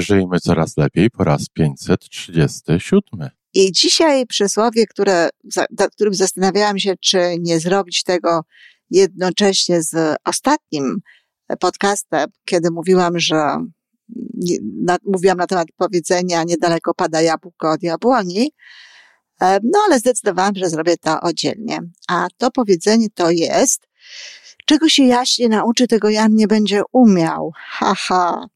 Żyjmy coraz lepiej po raz 537. I dzisiaj przysłowie, które, nad którym zastanawiałam się, czy nie zrobić tego jednocześnie z ostatnim podcastem, kiedy mówiłam, że na, mówiłam na temat powiedzenia niedaleko pada jabłko od jabłoni, e, no ale zdecydowałam, że zrobię to oddzielnie. A to powiedzenie to jest, czego się jaśnie nauczy, tego Jan nie będzie umiał. Haha. Ha.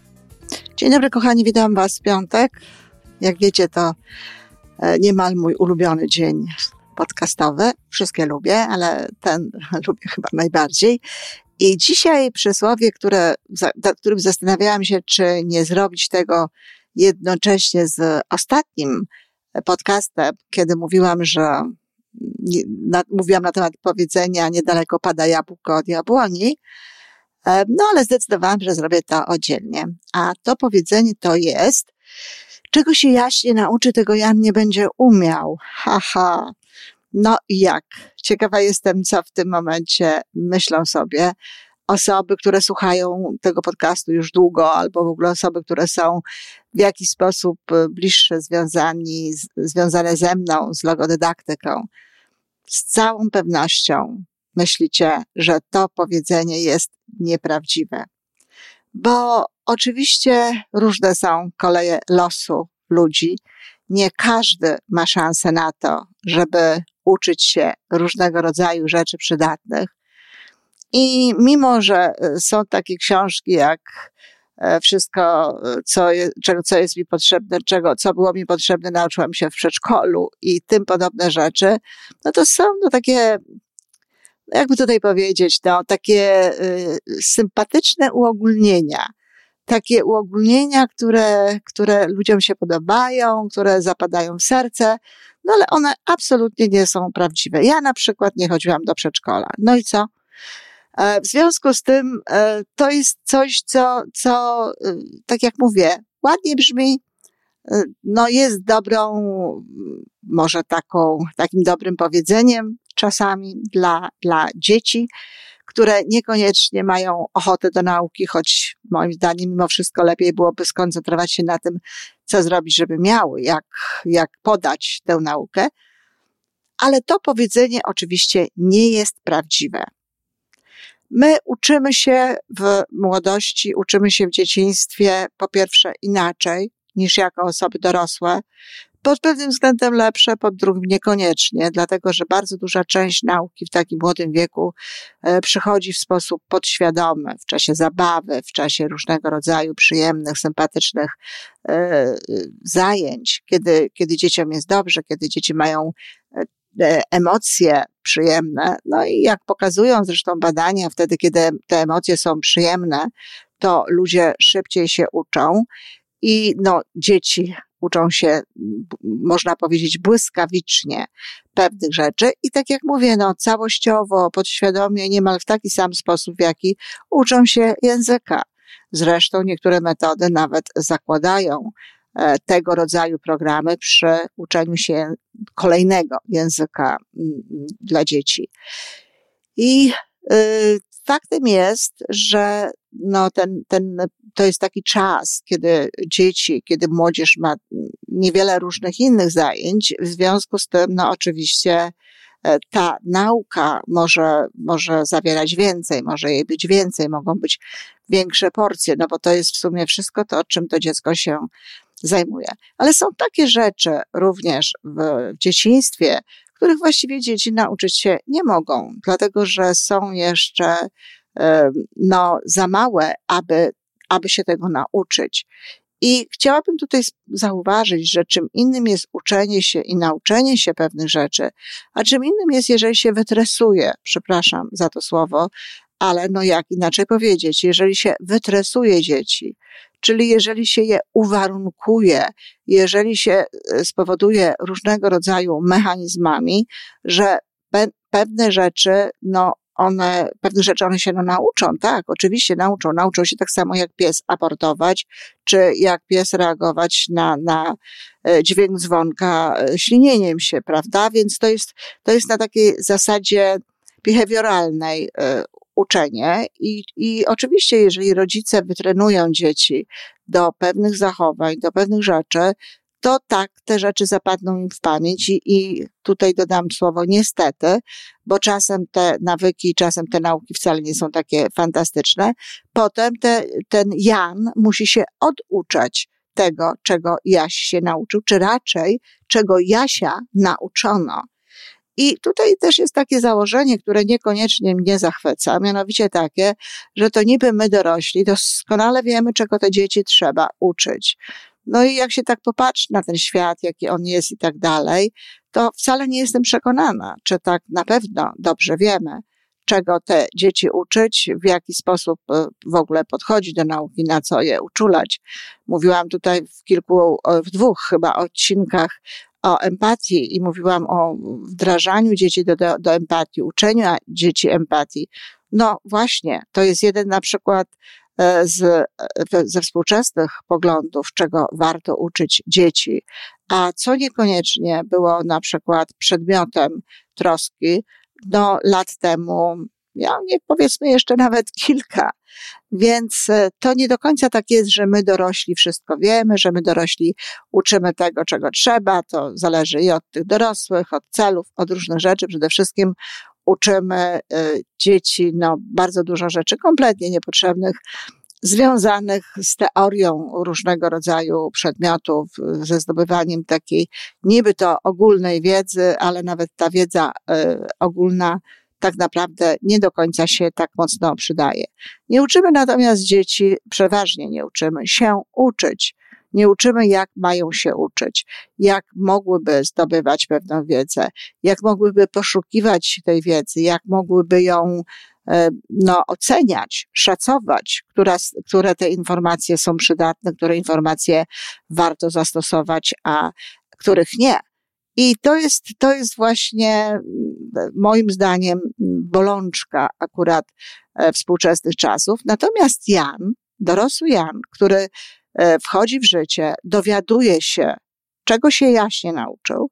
Dzień dobry, kochani, witam Was w piątek. Jak wiecie, to e, niemal mój ulubiony dzień podcastowy. Wszystkie lubię, ale ten lubię chyba najbardziej. I dzisiaj przysłowie, które, nad którym zastanawiałam się, czy nie zrobić tego jednocześnie z ostatnim podcastem, kiedy mówiłam, że mówiłam na temat powiedzenia niedaleko pada jabłko od jabłoni, no ale zdecydowałam, że zrobię to oddzielnie. A to powiedzenie to jest, czego się jaśnie nauczy, tego Jan nie będzie umiał. Haha. No i jak? Ciekawa jestem, co w tym momencie myślą sobie osoby, które słuchają tego podcastu już długo, albo w ogóle osoby, które są w jakiś sposób e, bliższe związani, związane ze mną, z logodydaktyką. Z całą pewnością myślicie, że to powiedzenie jest nieprawdziwe. Bo oczywiście różne są koleje losu ludzi. Nie każdy ma szansę na to, żeby uczyć się różnego rodzaju rzeczy przydatnych. I mimo, że e, są takie książki jak e, wszystko, e, co, jest, czego, co jest mi potrzebne, czego, co było mi potrzebne, nauczyłam się w przedszkolu i tym podobne rzeczy, no to są no, takie, jakby tutaj powiedzieć, no, takie y, sympatyczne uogólnienia. Takie uogólnienia, które, które ludziom się podobają, które zapadają w serce, no ale one absolutnie nie są prawdziwe. Ja na przykład nie chodziłam do przedszkola. No i co? E, w związku z tym e, to jest coś, co, co e, tak jak mówię, ładnie brzmi, no jest dobrą, może taką, takim dobrym powiedzeniem czasami dla, dla dzieci, które niekoniecznie mają ochotę do nauki, choć moim zdaniem mimo wszystko lepiej byłoby skoncentrować się na tym, co zrobić, żeby miały, jak, jak podać tę naukę. Ale to powiedzenie oczywiście nie jest prawdziwe. My uczymy się w młodości, uczymy się w dzieciństwie po pierwsze inaczej niż jako osoby dorosłe, pod pewnym względem lepsze, pod drugim niekoniecznie, dlatego że bardzo duża część nauki w takim młodym wieku e, przychodzi w sposób podświadomy, w czasie zabawy, w czasie różnego rodzaju przyjemnych, sympatycznych e, zajęć, kiedy, kiedy dzieciom jest dobrze, kiedy dzieci mają e, emocje przyjemne. No i jak pokazują zresztą badania, wtedy, kiedy te emocje są przyjemne, to ludzie szybciej się uczą i no, dzieci uczą się, można powiedzieć, błyskawicznie pewnych rzeczy i tak jak mówię, no, całościowo, podświadomie, niemal w taki sam sposób, w jaki uczą się języka. Zresztą niektóre metody nawet zakładają e, tego rodzaju programy przy uczeniu się kolejnego języka dla dzieci. I y, faktem jest, że no ten, ten, to jest taki czas, kiedy dzieci, kiedy młodzież ma niewiele różnych innych zajęć, w związku z tym, no oczywiście, e, ta nauka może, może zawierać więcej, może jej być więcej, mogą być większe porcje, no bo to jest w sumie wszystko to, czym to dziecko się zajmuje. Ale są takie rzeczy również w, w dzieciństwie, których właściwie dzieci nauczyć się nie mogą, dlatego że są jeszcze no, za małe, aby, aby się tego nauczyć. I chciałabym tutaj zauważyć, że czym innym jest uczenie się i nauczenie się pewnych rzeczy, a czym innym jest, jeżeli się wytresuje, przepraszam za to słowo, ale no jak inaczej powiedzieć, jeżeli się wytresuje dzieci, czyli jeżeli się je uwarunkuje, jeżeli się e, spowoduje różnego rodzaju mechanizmami, że pewne rzeczy, no one, pewne rzeczy one się no, nauczą, tak, oczywiście nauczą. Nauczą się tak samo jak pies aportować, czy jak pies reagować na, na e, dźwięk dzwonka e, ślinieniem się, prawda? Więc to jest, to jest na takiej zasadzie behawioralnej uczenie i, i oczywiście, jeżeli rodzice wytrenują dzieci do pewnych zachowań, do pewnych rzeczy, to tak, te rzeczy zapadną im w pamięć i, i tutaj dodam słowo niestety, bo czasem te nawyki, czasem te nauki wcale nie są takie fantastyczne. Potem te, ten Jan musi się oduczać tego, czego Jaś się nauczył, czy raczej czego Jasia nauczono. I tutaj też jest takie założenie, które niekoniecznie mnie zachwyca, mianowicie takie, że to niby my dorośli doskonale wiemy, czego te dzieci trzeba uczyć. No i jak się tak popatrzy na ten świat, jaki on jest i tak dalej, to wcale nie jestem przekonana, czy tak na pewno dobrze wiemy, czego te dzieci uczyć, w jaki sposób e, w ogóle podchodzić do nauki, na co je uczulać. Mówiłam tutaj w kilku, w dwóch chyba odcinkach o empatii i mówiłam o wdrażaniu dzieci do, do, do empatii, uczeniu dzieci empatii. No właśnie, to jest jeden na przykład e, z, e, ze współczesnych poglądów, czego warto uczyć dzieci, a co niekoniecznie było na przykład przedmiotem troski, no lat temu ja nie powiedzmy jeszcze nawet kilka. Więc e, to nie do końca tak jest, że my dorośli wszystko wiemy, że my dorośli uczymy tego, czego trzeba. To zależy i od tych dorosłych, od celów, od różnych rzeczy. Przede wszystkim uczymy e, dzieci no, bardzo dużo rzeczy kompletnie niepotrzebnych, związanych z teorią różnego rodzaju przedmiotów, ze zdobywaniem takiej niby to ogólnej wiedzy, ale nawet ta wiedza y, ogólna tak naprawdę nie do końca się tak mocno przydaje. Nie uczymy natomiast dzieci, przeważnie nie uczymy się uczyć. Nie uczymy, jak mają się uczyć, jak mogłyby zdobywać pewną wiedzę, jak mogłyby poszukiwać tej wiedzy, jak mogłyby ją e, no, oceniać, szacować, która, które te informacje są przydatne, które informacje warto zastosować, a których nie. I to jest, to jest właśnie moim zdaniem bolączka akurat e, współczesnych czasów. Natomiast Jan, dorosły Jan, który e, wchodzi w życie, dowiaduje się, czego się jaśnie nauczył.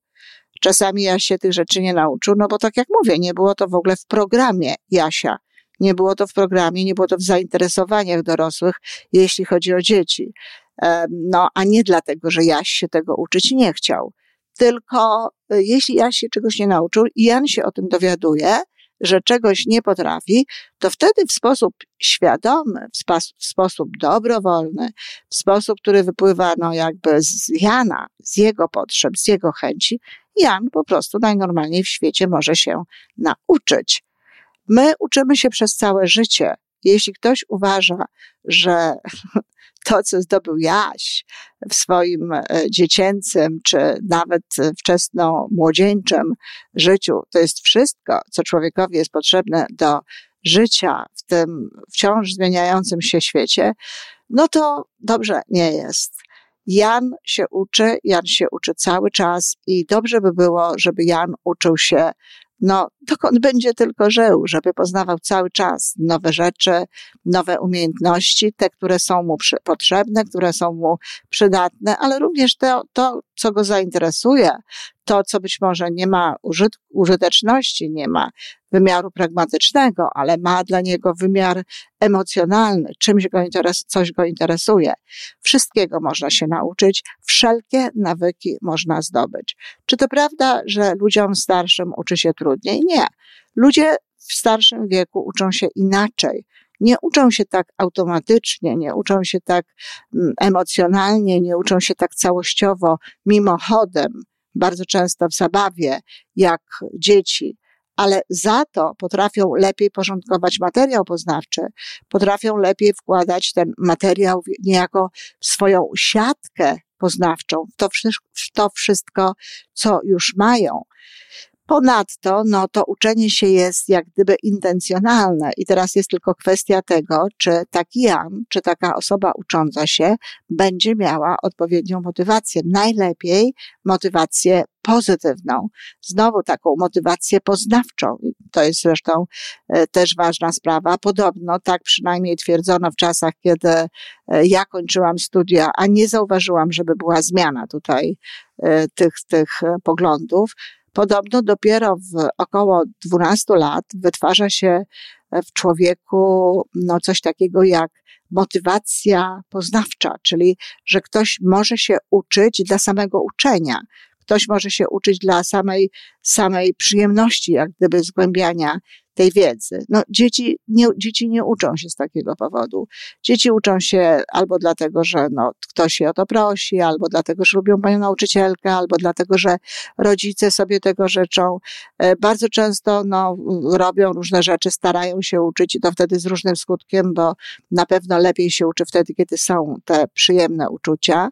Czasami Jaś się tych rzeczy nie nauczył, no bo tak jak mówię, nie było to w ogóle w programie Jasia. Nie było to w programie, nie było to w zainteresowaniach dorosłych, jeśli chodzi o dzieci. E, no, a nie dlatego, że Jaś się tego uczyć nie chciał tylko y, jeśli Jan się czegoś nie nauczył i Jan się o tym dowiaduje, że czegoś nie potrafi, to wtedy w sposób świadomy, w, spas, w sposób dobrowolny, w sposób, który wypływa no jakby z Jana, z jego potrzeb, z jego chęci, Jan po prostu najnormalniej w świecie może się nauczyć. My uczymy się przez całe życie. Jeśli ktoś uważa, że to, co zdobył Jaś w swoim e, dziecięcym, czy nawet wczesno-młodzieńczym życiu, to jest wszystko, co człowiekowi jest potrzebne do życia w tym wciąż zmieniającym się świecie, no to dobrze nie jest. Jan się uczy, Jan się uczy cały czas i dobrze by było, żeby Jan uczył się no, dokąd będzie tylko żył, żeby poznawał cały czas nowe rzeczy, nowe umiejętności, te, które są mu potrzebne, które są mu przydatne, ale również to, to co go zainteresuje, to, co być może nie ma użyt, użyteczności, nie ma wymiaru pragmatycznego, ale ma dla niego wymiar emocjonalny, czymś go interes, coś go interesuje. Wszystkiego można się nauczyć, wszelkie nawyki można zdobyć. Czy to prawda, że ludziom starszym uczy się trudniej? Nie. Ludzie w starszym wieku uczą się inaczej. Nie uczą się tak automatycznie, nie uczą się tak mm, emocjonalnie, nie uczą się tak całościowo, mimochodem, bardzo często w zabawie, jak dzieci, ale za to potrafią lepiej porządkować materiał poznawczy, potrafią lepiej wkładać ten materiał niejako w swoją siatkę poznawczą, w to, w to wszystko, co już mają. Ponadto, no to uczenie się jest jak gdyby intencjonalne i teraz jest tylko kwestia tego, czy taki Jan, czy taka osoba ucząca się będzie miała odpowiednią motywację. Najlepiej motywację pozytywną. Znowu taką motywację poznawczą. To jest zresztą e, też ważna sprawa. Podobno, tak przynajmniej twierdzono w czasach, kiedy e, ja kończyłam studia, a nie zauważyłam, żeby była zmiana tutaj e, tych, tych poglądów, Podobno dopiero w około 12 lat wytwarza się w człowieku no, coś takiego jak motywacja poznawcza, czyli że ktoś może się uczyć dla samego uczenia. Ktoś może się uczyć dla samej, samej przyjemności, jak gdyby zgłębiania tej wiedzy. No, dzieci nie, dzieci nie uczą się z takiego powodu. Dzieci uczą się albo dlatego, że no, ktoś je o to prosi, albo dlatego, że lubią panią nauczycielkę, albo dlatego, że rodzice sobie tego życzą. E, bardzo często no, robią różne rzeczy, starają się uczyć i to wtedy z różnym skutkiem, bo na pewno lepiej się uczy wtedy, kiedy są te przyjemne uczucia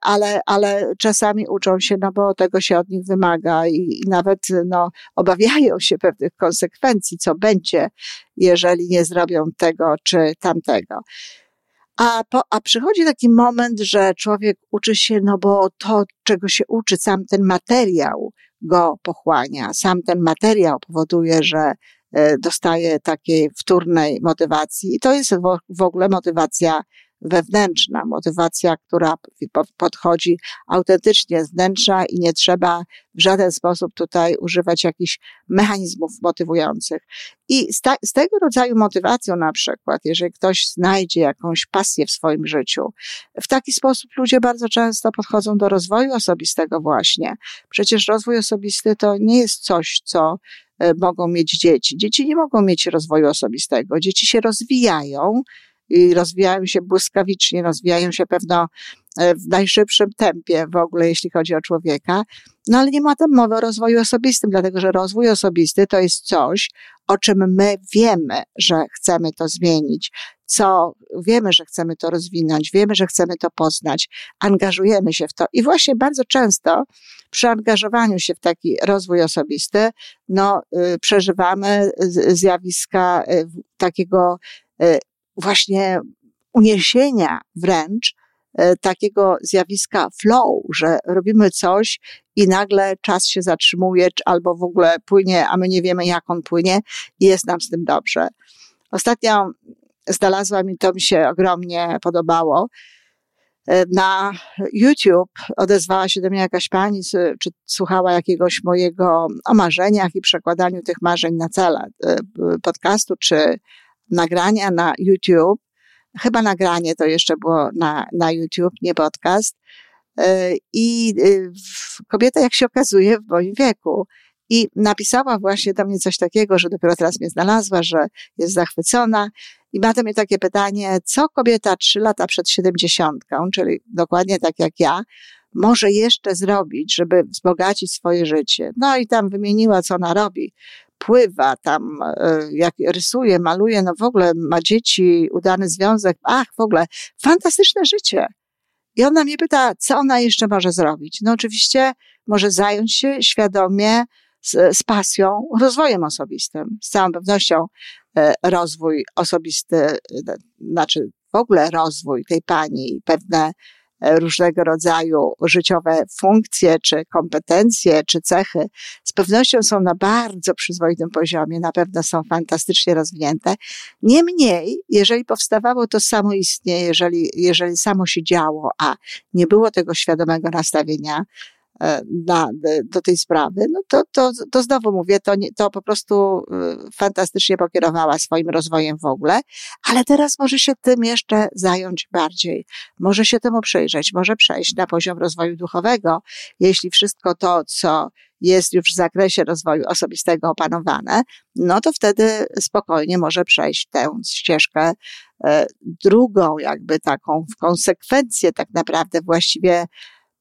ale, ale czasami uczą się, no bo tego się od nich wymaga i, i nawet no, obawiają się pewnych konsekwencji, co będzie, jeżeli nie zrobią tego czy tamtego. A, po, a przychodzi taki moment, że człowiek uczy się, no bo to, czego się uczy, sam ten materiał go pochłania, sam ten materiał powoduje, że e, dostaje takiej wtórnej motywacji. I to jest w ogóle motywacja wewnętrzna, motywacja, która podchodzi autentycznie z wnętrza i nie trzeba w żaden sposób tutaj używać jakichś mechanizmów motywujących. I z, ta, z tego rodzaju motywacją na przykład, jeżeli ktoś znajdzie jakąś pasję w swoim życiu, w taki sposób ludzie bardzo często podchodzą do rozwoju osobistego właśnie. Przecież rozwój osobisty to nie jest coś, co e, mogą mieć dzieci. Dzieci nie mogą mieć rozwoju osobistego. Dzieci się rozwijają, i rozwijają się błyskawicznie, rozwijają się pewno e, w najszybszym tempie w ogóle, jeśli chodzi o człowieka. No ale nie ma tam mowy o rozwoju osobistym, dlatego że rozwój osobisty to jest coś, o czym my wiemy, że chcemy to zmienić, co wiemy, że chcemy to rozwinąć, wiemy, że chcemy to poznać, angażujemy się w to. I właśnie bardzo często przy angażowaniu się w taki rozwój osobisty, no, y, przeżywamy zjawiska y, takiego y, właśnie uniesienia wręcz e, takiego zjawiska flow, że robimy coś i nagle czas się zatrzymuje, albo w ogóle płynie, a my nie wiemy, jak on płynie i jest nam z tym dobrze. Ostatnio znalazłam i to mi się ogromnie podobało. E, na YouTube odezwała się do mnie jakaś pani, czy słuchała jakiegoś mojego o marzeniach i przekładaniu tych marzeń na cele e, podcastu, czy nagrania na YouTube. Chyba nagranie to jeszcze było na, na YouTube, nie podcast. E, I e, kobieta, jak się okazuje, w moim wieku. I napisała właśnie do mnie coś takiego, że dopiero teraz mnie znalazła, że jest zachwycona. I ma do mnie takie pytanie, co kobieta trzy lata przed siedemdziesiątką, czyli dokładnie tak jak ja, może jeszcze zrobić, żeby wzbogacić swoje życie. No i tam wymieniła, co ona robi pływa tam, e, jak rysuje, maluje, no w ogóle ma dzieci, udany związek, ach, w ogóle fantastyczne życie. I ona mnie pyta, co ona jeszcze może zrobić. No oczywiście może zająć się świadomie z, z pasją rozwojem osobistym. Z całą pewnością e, rozwój osobisty, e, znaczy w ogóle rozwój tej pani, pewne różnego rodzaju życiowe funkcje, czy kompetencje, czy cechy, z pewnością są na bardzo przyzwoitym poziomie, na pewno są fantastycznie rozwinięte. Niemniej, jeżeli powstawało to samoistnie, jeżeli, jeżeli samo się działo, a nie było tego świadomego nastawienia, na, e, do tej sprawy, no to, to, to znowu mówię, to, nie, to po prostu e, fantastycznie pokierowała swoim rozwojem w ogóle, ale teraz może się tym jeszcze zająć bardziej. Może się temu przyjrzeć, może przejść na poziom rozwoju duchowego, jeśli wszystko to, co jest już w zakresie rozwoju osobistego opanowane, no to wtedy spokojnie może przejść tę ścieżkę e, drugą, jakby taką w konsekwencję tak naprawdę właściwie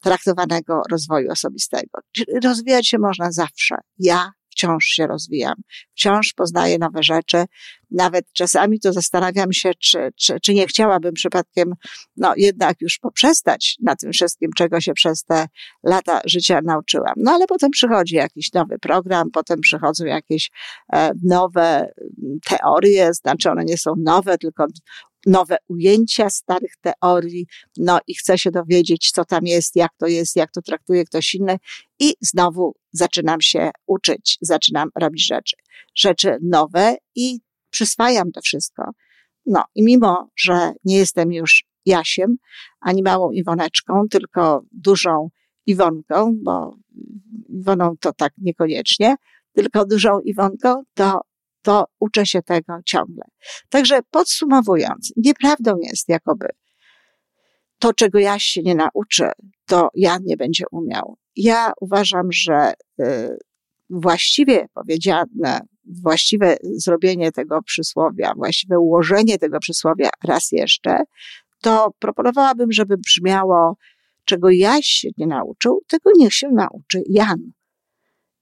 traktowanego rozwoju osobistego. Rozwijać się można zawsze. Ja wciąż się rozwijam, wciąż poznaję nowe rzeczy. Nawet czasami to zastanawiam się, czy, czy, czy nie chciałabym przypadkiem, no jednak już poprzestać na tym wszystkim, czego się przez te lata życia nauczyłam. No ale potem przychodzi jakiś nowy program, potem przychodzą jakieś e, nowe mm, teorie, znaczy one nie są nowe, tylko nowe ujęcia starych teorii, no i chcę się dowiedzieć, co tam jest, jak to jest, jak to traktuje ktoś inny i znowu zaczynam się uczyć, zaczynam robić rzeczy, rzeczy nowe i przyswajam to wszystko. No i mimo, że nie jestem już Jasiem, ani małą Iwoneczką, tylko dużą Iwonką, bo Iwoną to tak niekoniecznie, tylko dużą Iwonką, to to uczę się tego ciągle. Także podsumowując, nieprawdą jest, jakoby to, czego ja się nie nauczę, to Jan nie będzie umiał. Ja uważam, że y, właściwie powiedziane, właściwe zrobienie tego przysłowia, właściwe ułożenie tego przysłowia raz jeszcze, to proponowałabym, żeby brzmiało, czego Jaś się nie nauczył, tego niech się nauczy Jan.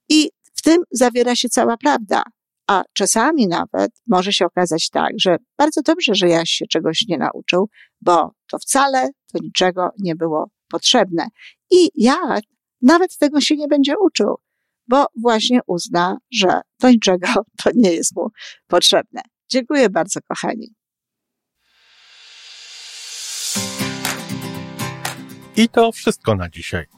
I w tym zawiera się cała prawda. A czasami nawet może się okazać tak, że bardzo dobrze, że Jaś się czegoś nie nauczył, bo to wcale to niczego nie było potrzebne. I ja nawet tego się nie będzie uczył, bo właśnie uzna, że to niczego to nie jest mu potrzebne. Dziękuję bardzo, kochani. I to wszystko na dzisiaj.